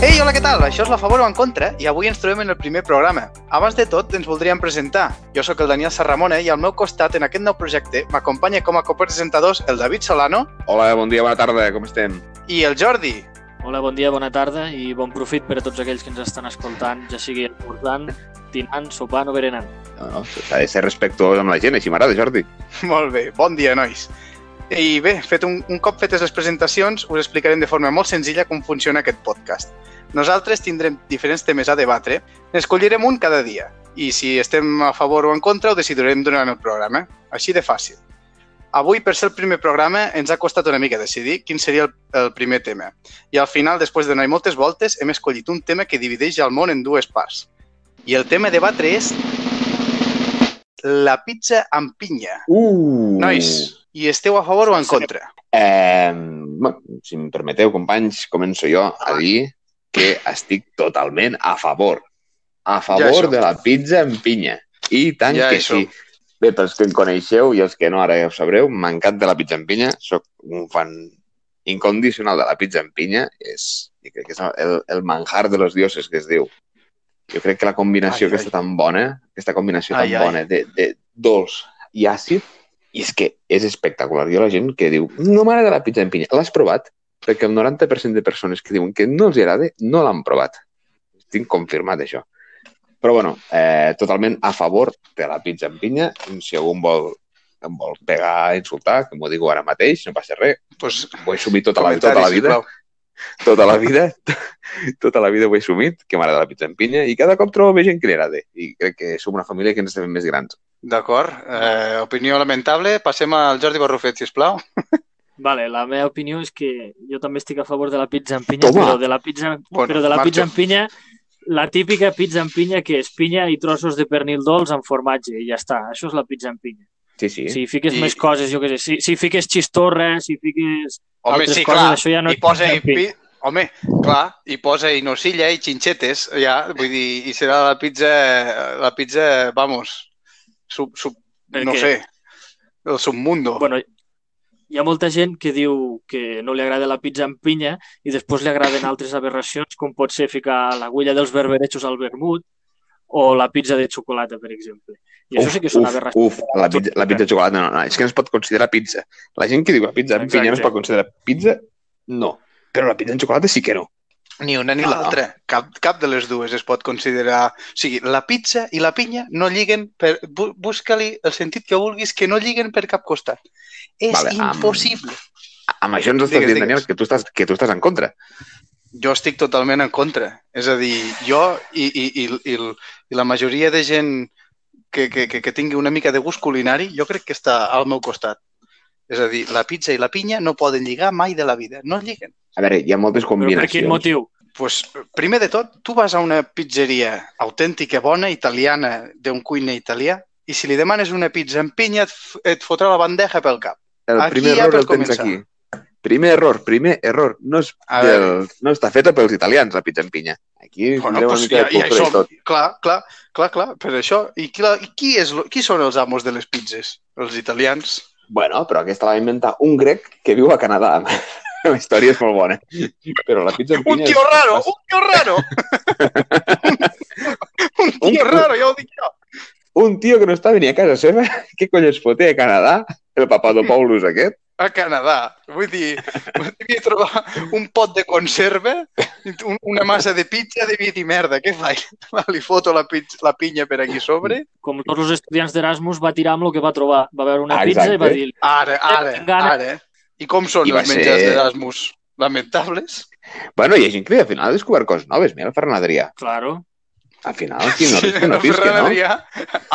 Ei, hola, què tal? Això és La Favor o en Contra i avui ens trobem en el primer programa. Abans de tot, ens voldríem presentar. Jo sóc el Daniel Serramona i al meu costat, en aquest nou projecte, m'acompanya com a copresentadors el David Solano Hola, bon dia, bona tarda, com estem? i el Jordi. Hola, bon dia, bona tarda i bon profit per a tots aquells que ens estan escoltant, ja sigui esmorzant, dinant, sopant o berenant. No, no, s'ha de ser respectuós amb la gent, així m'agrada, Jordi. Molt bé, bon dia, nois. I bé, fet un, un cop fetes les presentacions, us explicarem de forma molt senzilla com funciona aquest podcast. Nosaltres tindrem diferents temes a debatre, n'escollirem un cada dia, i si estem a favor o en contra ho decidirem durant el programa. Així de fàcil. Avui, per ser el primer programa, ens ha costat una mica decidir quin seria el, el primer tema. I al final, després de donar moltes voltes, hem escollit un tema que divideix el món en dues parts. I el tema a debatre és la pizza amb pinya. Uh! Nois, i esteu a favor o en contra? Eh, bueno, si em permeteu, companys, començo jo a dir que estic totalment a favor. A favor això. de la pizza amb pinya. I tant Ja que això. sí. Bé, pels que em coneixeu i els que no ara ja ho sabreu, m'encanta la pizza amb pinya. Soc un fan incondicional de la pizza amb pinya. És, crec que és el, el manjar de los dioses, que es diu. Jo crec que la combinació Ai, ai. aquesta tan bona, aquesta combinació Ai, tan ai. bona de, de dolç i àcid, i és que és espectacular. Jo la gent que diu, no m'agrada la pizza amb pinya, l'has provat? Perquè el 90% de persones que diuen que no els agrada, no l'han provat. Tinc confirmat això. Però, bueno, eh, totalment a favor de la pizza amb pinya. Si algú em vol, em vol pegar, insultar, que m'ho digo ara mateix, no passa res. Pues, Ho he assumit tota la, tota la vida sisplau. tota la vida, tota la vida ho he assumit, que m'agrada la pizza amb pinya, i cada cop trobo més gent que li agrada. I crec que som una família que ens estem més grans. D'acord. Eh, opinió lamentable. Passem al Jordi Barrufet, sisplau. Vale, la meva opinió és que jo també estic a favor de la pizza amb pinya, Toma! però de la pizza, Bueno, però de la marxo. pizza amb pinya, la típica pizza amb pinya que és pinya i trossos de pernil dolç amb formatge i ja està. Això és la pizza amb pinya. Sí, sí. Si fiques I- més coses, jo què sé, si, si fiques xistorra, si fiques Home, altres sí, coses, clar. això ja no I posa, és i, pi... home, clar, i posa i nocilla i xinxetes, ja, vull dir, i serà la pizza, la pizza, vamos, sub, sub, no Perquè- sé, el submundo. Bueno, hi ha molta gent que diu que no li agrada la pizza amb pinya i després li agraden altres aberracions, com pot ser ficar l'agulla dels berberechos al vermut o la pizza de xocolata, per exemple. I això sí que són uf, aberracions. uf, la pizza, la pizza de xocolata, no, no, és que no es pot considerar pizza. La gent que diu la pizza amb Exacte. pinya no es pot considerar pizza, no. Però la pizza amb xocolata sí que no. Ni una ni No. l'altra. Cap, cap de les dues es pot considerar... O sigui, la pizza i la pinya no lliguen per... bu- Busca-li el sentit que vulguis que no lliguen per cap costat. És Vale, impossible. Amb això ens estàs Digues, dient, Daniel, que tu, estàs, que tu estàs en contra. Jo estic totalment en contra. És a dir, jo i, i, i, i, i la majoria de gent que, que, que, que tingui una mica de gust culinari, jo crec que està al meu costat. És a dir, la pizza i la pinya no poden lligar mai de la vida. No lliguen. A veure, hi ha moltes Però per combinacions. quin motiu? Pues, primer de tot, tu vas a una pizzeria autèntica, bona, italiana, d'un cuiner italià, i si li demanes una pizza amb pinya, et, et fotrà la bandeja pel cap. El Aquí primer error el tens aquí. Primer error, primer error. No, és A del, no està feta pels italians, la pizza amb pinya. Aquí Bueno, pues, ja, ja, i això, tot. clar, clar, clar, clar, per això. I qui, la, i qui, és, qui són els amos de les pizzas? Els italians? Bueno, però aquesta la va inventar un grec que viu a Canadà. La història és molt bona. Però la pizza amb Un tio és- raro, un tio raro! un tio Un- raro, ja ho dic jo. Un tio que no està venint a casa seva, què es foté a Canadà? El Papadopoulos aquest? A Canadà. Vull dir, devia trobar un pot de conserva, un, una massa de pizza, devia dir, merda, què faig? Li foto la, pizza, la pinya per aquí sobre? Com tots els estudiants d'Erasmus va tirar amb el que va trobar. Va veure una Ah, pizza i va exacte. dir Ara, ara, Gana. ara. I com són I els menjars ser- d'Erasmus? Lamentables? Bueno, hi ha gent que al final ha descobert coses noves. Mira el Ferran Adrià. claro, Al final, qui no Sí, risca, no el pisca, Ferran no? Adrià,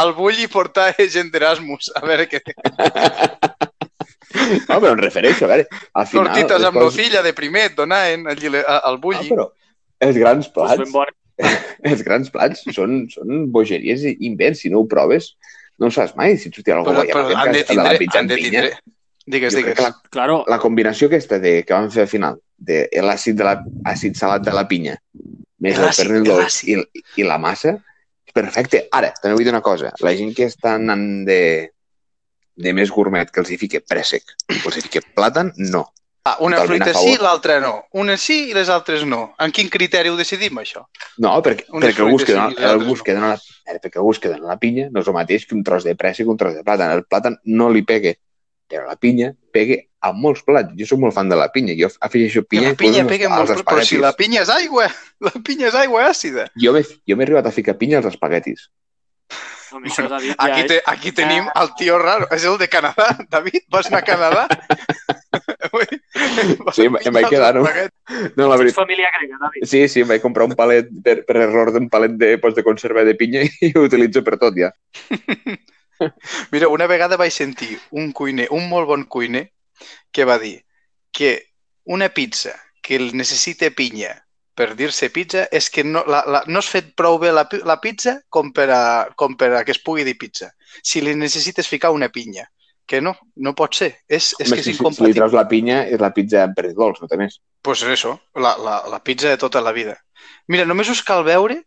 el vull i portar gent d'Erasmus. A veure què... No, però em refereixo, a veure, al final... Tortites amb coses- nocilla de primer et donaven a- al Ah, bulli. però els grans pues plats, bona. els grans plats són, són bogeries i invents. Si no ho proves, no ho saps mai. Si tens però, alguna però cosa han de de la tindre... Han de pinya, tindre... Digues, digues. que la, Claro, la combinació aquesta de, que van fer al final, de l'àcid de la, àcid salat de la pinya, més el L'àcid, pernil i, i la massa, perfecte. Ara, també vull dir una cosa. La gent que està anant de, de més gourmet, que els hi fique préssec, o els hi fique plàtan, no. Ah, una Totalment fruita sí, l'altra no. Una sí i les altres no. En quin criteri ho decidim, això? No, perquè, Unes perquè algú es fruites queda, sí i les altres algú es no. queda en la, eh, perquè algú es queda en la pinya no és el mateix que un tros de pressa i que un tros de plàtan. El plàtan no li pegue, però la pinya pegue a molts plats. Jo sóc molt fan de la pinya. Jo afegeixo I pinya la pinya pega als molt, però si la pinya és aigua, la pinya és aigua àcida. Jo m'he arribat a ficar pinya als espaguetis. David, ja Aquí, és... te, aquí tenim el tio raro, és el de Canadà. David, vas anar a Canadà? Sí, em- em vaig quedar, no? No, la veritat. família grega, David. Sí, sí, em vaig comprar un palet, per, per error d'un palet de, pues, de conserva de pinya i ho utilitzo per tot ja. Mira, una vegada vaig sentir un cuiner, un molt bon cuiner, que va dir que una pizza que el necessita pinya per dir-se pizza és que no, la, la, no has fet prou bé la, la pizza com per, a, com per a que es pugui dir pizza. Si li necessites ficar una pinya, que no, no pot ser. És, és Home, que és si, si, si li incompatible. treus la pinya, és la pizza amb pernil dolç, no té més. Pues eso, la, la, la pizza de tota la vida. Mira, només us cal veure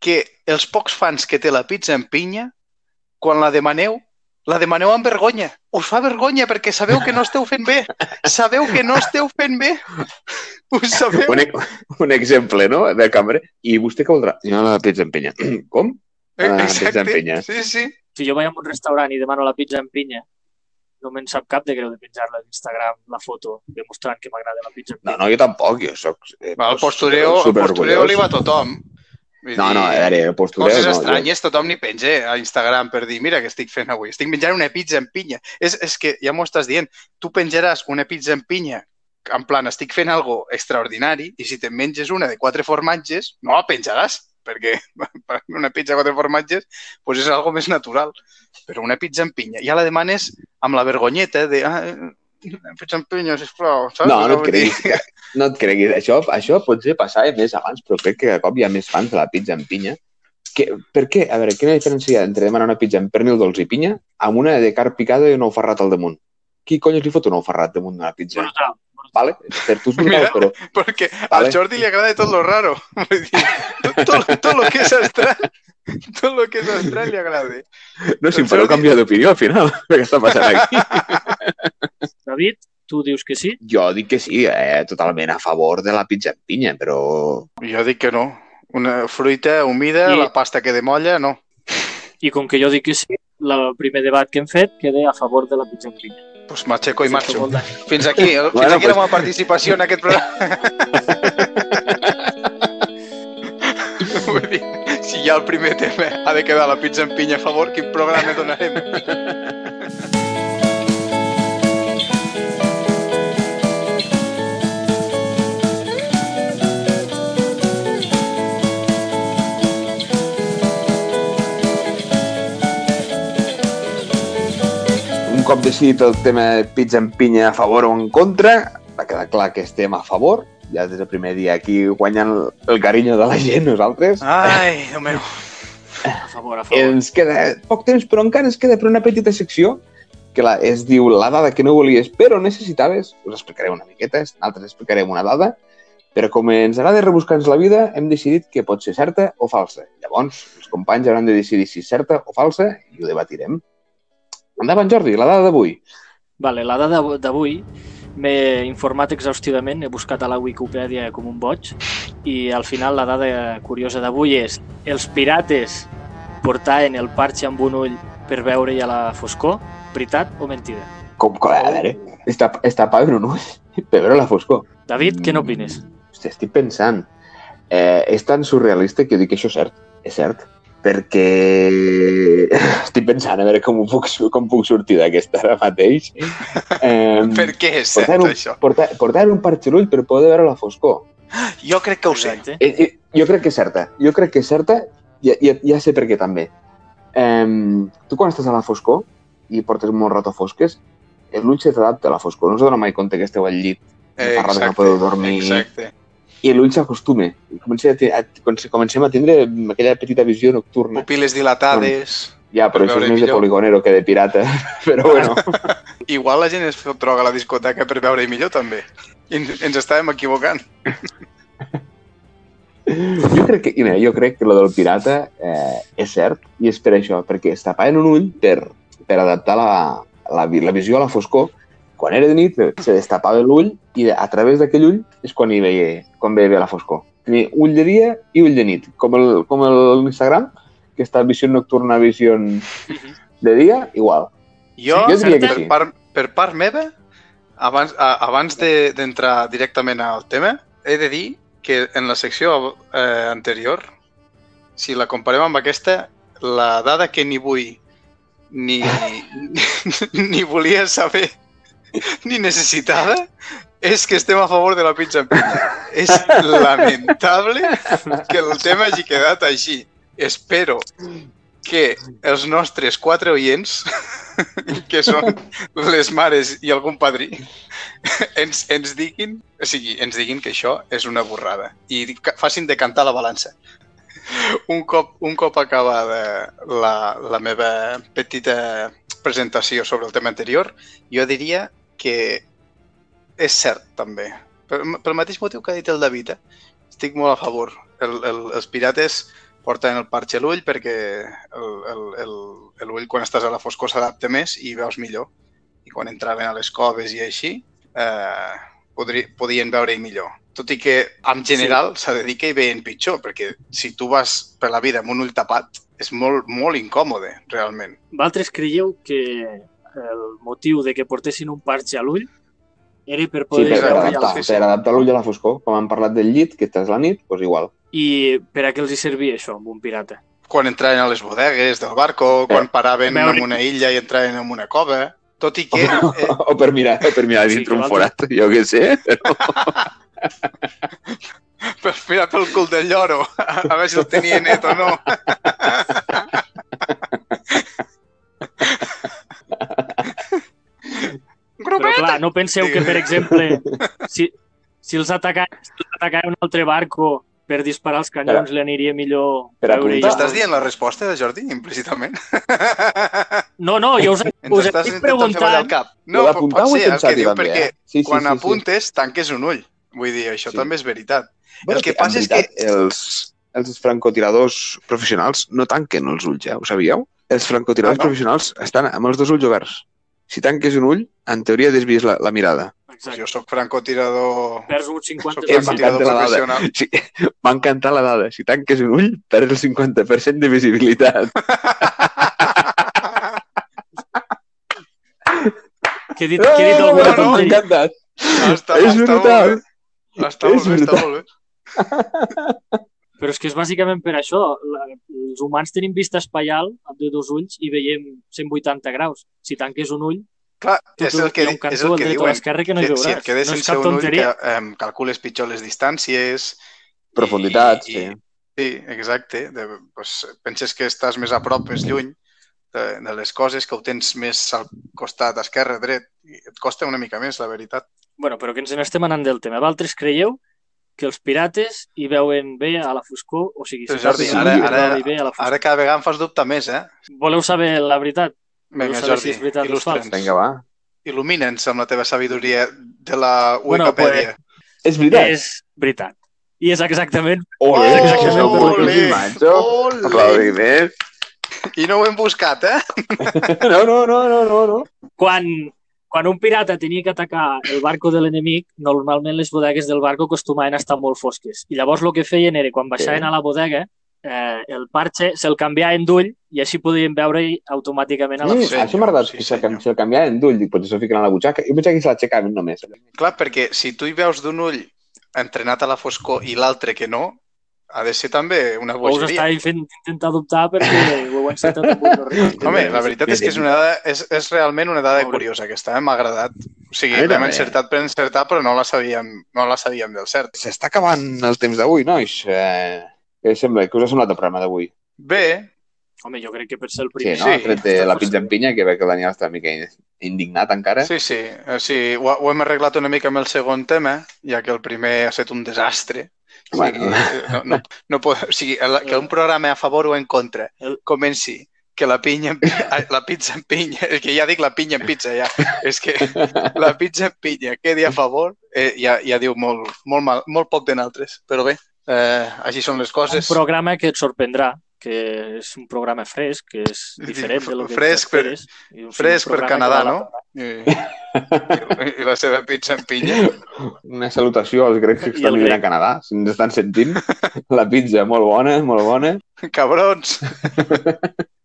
que els pocs fans que té la pizza en pinya, quan la demaneu, la demaneu amb vergonya. Us fa vergonya perquè sabeu que no esteu fent bé. Sabeu que no esteu fent bé. Ho sabeu? Un, un exemple, no?, de cambra. I vostè què voldrà? Jo la pizza amb pinya. Com? Ah, pizza amb pinya. Sí, sí. Si jo vaig a un restaurant i demano la pizza en pinya, no me'n sap cap de greu de penjar-la a Instagram, la foto, demostrant que m'agrada la pizza en No, pinya. no, jo tampoc, jo soc... Eh, el postureo, el postureo li va a tothom. Vull No, no, a dir, veure, el postureo... Coses no, jo- estranyes tothom n'hi penja a Instagram per dir, mira què estic fent avui, estic menjant una pizza en pinya. És, és que ja m'ho estàs dient, tu penjaràs una pizza en pinya en plan, estic fent algo extraordinari i si te'n menges una de quatre formatges, no la penjaràs, perquè una pizza de quatre formatges pues és algo més natural. Però una pizza en pinya, ja la demanes amb la vergonyeta de ah, en pinya, sisplau, saps? No, no et creguis. que- No et creguis. Això, això potser passava més abans, però crec que cada cop hi ha més fans de la pizza amb pinya. Que, per què? A veure, quina diferència hi ha entre demanar una pizza amb pernil dolç i pinya amb una de carn picada i un ou ferrat al damunt? Qui cony li fot un ou ferrat damunt d'una pizza? Brutal. Vale? Per tu és brutal, Mira. però... Perquè Vale. al Jordi li agrada tot lo raro. Tot, tot lo que és estrany, tot lo que és estrany li agrada. No, si em El fareu Jordi- canviar d'opinió al final. Què està passant aquí? David, tu dius que sí? Jo dic que sí, eh, totalment a favor de la pizza amb pinya, però... Jo dic que no. Una fruita humida, I- la pasta que de molla, no. I com que jo dic que sí, el primer debat que hem fet queda a favor de la pizza en pinya. Pues m'aixeco i marxo. Fins aquí, fins Bueno, aquí la pues- meva participació en aquest programa. Vull dir, si ja el primer tema ha de quedar la pizza en pinya a favor, quin programa donarem? Cop decidit el tema de pizza amb pinya a favor o en contra, va quedar clar que estem a favor. Ja des del primer dia aquí guanyant el, carinyo de la gent, nosaltres. Ai, Déu meu. A favor, a favor. Ens queda poc temps, però encara ens queda per una petita secció que la, es diu la dada que no volies però necessitaves. Us explicaré una miqueta, nosaltres explicarem una dada, però com ens agrada rebuscar-nos la vida, hem decidit que pot ser certa o falsa. Llavors, els companys hauran de decidir si és certa o falsa i ho debatirem. Endavant, Jordi, la dada d'avui. Vale, la dada d'avui m'he informat exhaustivament, he buscat a la Wikipedia com un boig i al final la dada curiosa d'avui és els pirates portaven el parxe amb un ull per veure-hi a la foscor, veritat o mentida? Com, com a veure, està, està pa un ull per veure la foscor. David, què n'opines? Hòstia, estic pensant. Eh, és tan surrealista que jo dic que això és cert. És cert. Perquè estic pensant a veure com, ho puc, com puc sortir d'aquesta ara mateix. Eh, Per què és cert, portar, un, això? portar, portar un l'ull per poder veure la foscor. Jo crec que ho sé. Exacte. Eh, eh, jo crec que és certa. Jo crec que és certa i ja, ja sé per què també. Eh, tu quan estàs a la foscor i portes molt rato fosques, l'ull se t'adapta a la foscor. No us dona mai compte que esteu al llit Eh, que no exacte, podeu dormir exacte. I l'ull s'acostuma. I comencem a, comencem- a tindre aquella petita visió nocturna. Pupil·les dilatades. Ja, però per això és més de millor. poligonero que de pirata. Però bueno, Igual la gent es fot droga a la discoteca per veure millor, també. I ens estàvem equivocant. jo crec que, mira, jo crec que lo del pirata eh, és cert i és per això, perquè es tapaven un ull per, per adaptar la, la, la visió a la foscor quan era de nit se destapava l'ull i a través d'aquell ull és quan hi veia, quan veia la foscor. Tenia ull de dia i ull de nit, com el, com el Instagram, que està visió nocturna, visió de dia, igual. Jo, Jo diria que per, sí. part, per part meva, abans, a, abans de- d'entrar de, directament al tema, he de dir que en la secció eh, anterior, si la comparem amb aquesta, la dada que ni vull ni, ni, ni volia saber ni necessitava és que estem a favor de la pizza en pinya. És lamentable que el tema hagi quedat així. Espero que els nostres quatre oients, que són les mares i algun padrí, ens, ens diguin, o sigui, ens diguin que això és una borrada i facin de cantar la balança. Un cop, un cop acabada la, la meva petita presentació sobre el tema anterior, jo diria que és cert, també. Per, pel mateix motiu que ha dit el David, eh? estic molt a favor. El, el, els pirates porten el parxe a l'ull perquè el, el, el, l'ull quan estàs a la foscor s'adapta més i veus millor. I quan entraven a les coves i així, eh, podri, podien veure-hi millor. Tot i que, en general, s'ha de dir que hi veien pitjor, perquè si tu vas per la vida amb un ull tapat, és molt, molt incòmode, realment. Vosaltres creieu que el motiu de que portessin un parxe a l'ull era per Sí, poder per, per adaptar, sí, sí. per adaptar l'ull a la foscor. Com hem parlat del llit, que estàs a la nit, doncs igual. I per a què els hi servia això amb un pirata? Quan entraven a les bodegues del barco, quan paraven Veure- en una illa i entraven en una cova, tot i que... Eh, o per mirar, o per mirar Sí, dintre que un forat, jo què sé. Però... per mirar pel cul del lloro, a veure si el tenia net o no. Però clar, no penseu que, per exemple, si, si els atacaven, si un altre barco per disparar els canyons, li aniria millor per veure apuntar. Estàs dient la resposta de Jordi, implícitament? No, no, jo us, Ens us estàs estic preguntant... cap. No, No, pot, ser, el que diu, també, perquè eh? Sí, sí, quan sí, sí. apuntes tanques un ull. Vull dir, això Sí. també és veritat. Bueno, el que passa és que- veritat, Els, els francotiradors professionals no tanquen els ulls, ja, ho sabíeu? Els francotiradors Ah, no? professionals estan amb els dos ulls oberts. Si tanques un ull, en teoria desvies la, la mirada. Exacte. Jo sóc francotirador... Perds un 50 Soc Em francotirador dada. professional. Sí, m'ha encantat la dada. Si tanques un ull, perds el 50% de visibilitat. Que he dit, que he dit alguna no, no, M'ha encantat. Està, És està brutal. Molt bé. Està molt bé, està molt bé. Però és que és bàsicament per això. La, els humans tenim vista espaial amb de dos ulls i veiem 180 graus. Si tanques un ull, Clar, tu, és el que, un és cantó el al que dret o a diuen. l'esquerra que no hi veuràs. si et quedes no és sense un ull, que tonteria. eh, calcules pitjor les distàncies... Profunditats, i, sí. i, sí, exacte. De, pues, penses que estàs més a prop, més lluny de, de les coses, que ho tens més al costat esquerre, dret, i et costa una mica més, la veritat. Bueno, però que ens n'estem anant del tema. Vosaltres creieu que els pirates hi veuen bé a la foscor? O sigui, si Jordi, ara, ara, bé a la foscor. ara cada vegada em fas dubtar més, eh? Voleu saber la veritat? Vinga, saber Jordi, si il·lustra'ns. Vinga, va. Il·lumina'ns amb la teva sabidoria de la Bueno, Wikipedia. És veritat. És veritat. I és exactament... Ole, és exactament oh, macho. Ole. Aplaudiments. I no ho hem buscat, eh? No, no, no, no, no, no. Quan, quan un pirata tenia que atacar el barco de l'enemic, normalment les bodegues del barco acostumaven a estar molt fosques. I llavors el que feien era, quan baixaven Sí. a la bodega, eh, el parxe se'l canviaven d'ull i així podien veure automàticament a la senyor, això m'ha agradat, sí, que se, canviaven d'ull, dic, potser se'l fiquen a la butxaca. Jo pensava que se l'aixecaven només. Clar, perquè si tu hi veus d'un ull entrenat a la foscor i l'altre que no, ha de ser també una O us bogeria. estava fent intentar dubtar perquè ho heu encetat amb un horrible. Home, la veritat és que és, una dada, és, és realment una dada curiosa, aquesta, eh? m'ha agradat. O sigui, A l'hem encertat per encertar, però no la sabíem, no la sabíem del cert. S'està acabant el temps d'avui, nois. Eh, què, sembla? què us ha semblat el programa d'avui? Bé, Home, jo crec que per ser el Sí, primer... no? Sí, Sí, Tret de la pizza en pinya, que veig que el Daniel està una mica indignat encara. sí, sí, eh, sí ho, ho hem arreglat una mica amb el segon tema, ja que el primer ha estat un desastre. Bueno. eh, no, no, no pot, o sigui, el- que un programa a favor o en contra El- comenci que la pinya ai, la pizza en pinya, és que ja dic la pinya en pizza ja, és que la pizza en pinya quedi a favor, eh, ja, ja diu molt, molt, mal, molt poc de naltres, però bé, eh, així són les Un coses. programa que et sorprendrà, que és un programa fresc, que és diferent de lo que Fresc per- t'esperes, i un- Fresc per Canadà, no? Eh, I la seva pizza en pinya. Una salutació als grecs que I estan vivint a. Canadà, si ens estan sentint. La pizza, molt bona, molt bona. Cabrons!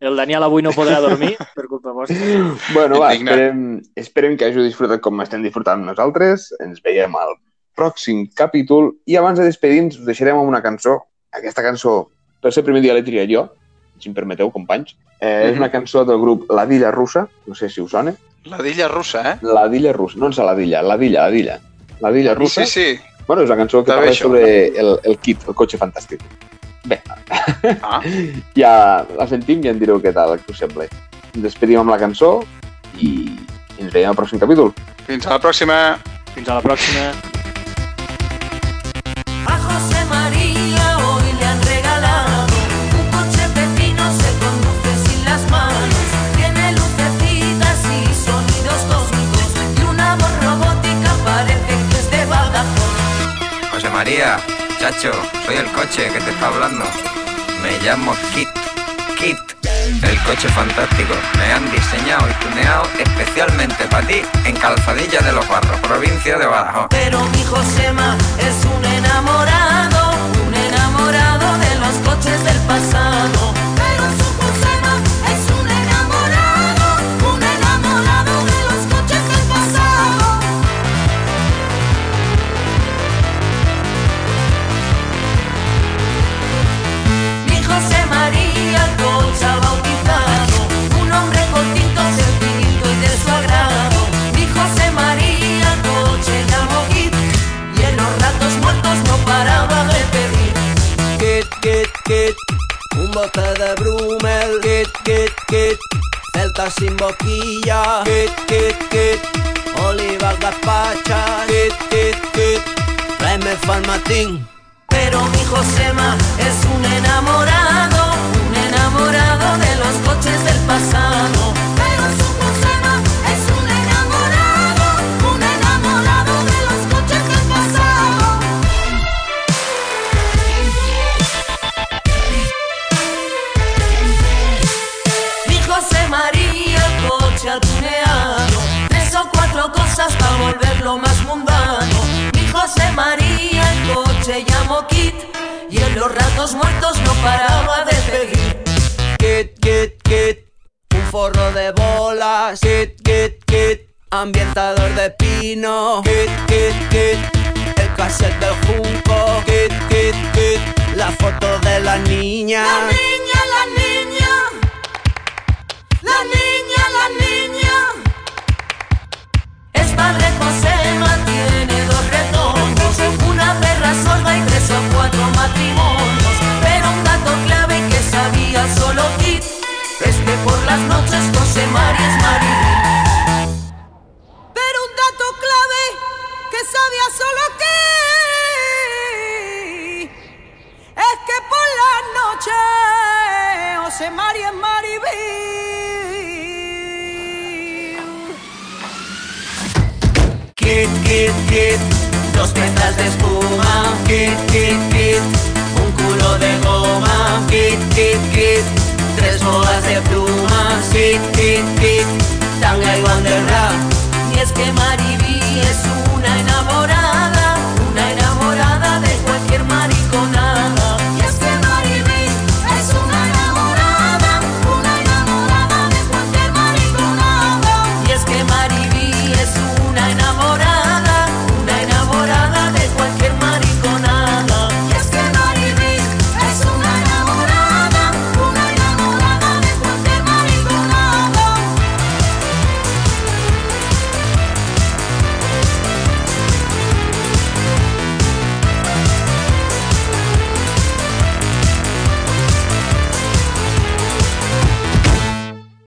El Daniel avui no podrà dormir per culpa vostra. Bueno, va, esperem, esperem que hàgiu disfrutat com estem disfrutant nosaltres. Ens veiem al pròxim capítol i abans de despedir-nos us deixarem amb una cançó. Aquesta cançó, per ser el primer dia l'he triat jo, si em permeteu, companys. Eh, És Mhm. una cançó del grup La Dilla Russa, no sé si us sona. La dilla russa, eh? La Dilla Russa, no ens la Dilla, la Dilla, la Dilla. La Dilla Russa. Sí, sí. Bueno, és una cançó que parla això. sobre el, el kit, el cotxe fantàstic. Bé, Ah, ja la sentim i en direu què tal, què us sembla. Ens despedim amb la cançó i ens veiem al pròxim capítol. fins a la pròxima. Fins a la pròxima. Chacho, soy el coche que te está hablando. Me llamo Kit. Kit, el coche fantástico. Me han diseñado y tuneado especialmente para ti en Calzadilla de los Barros, provincia de Badajoz. Pero mi Josema es un enamorado, un enamorado de los coches del pasado. Oliva gazpacha. Kit, kit, kit, tráeme. Pero mi Josema es un enamorado, un enamorado de los coches del pasado. Pero su José María el coche llamó Kit Y en los ratos muertos no paraba de pedir Kit, kit, kit, un forro de bolas. Kit, kit, kit, ambientador de pino. Kit, kit, kit, el cassette del junco. Kit, kit, kit, la foto de la niña. Sorda y tres o cuatro matrimonios Pero un dato clave que sabía solo Kit Es que por las noches José María es María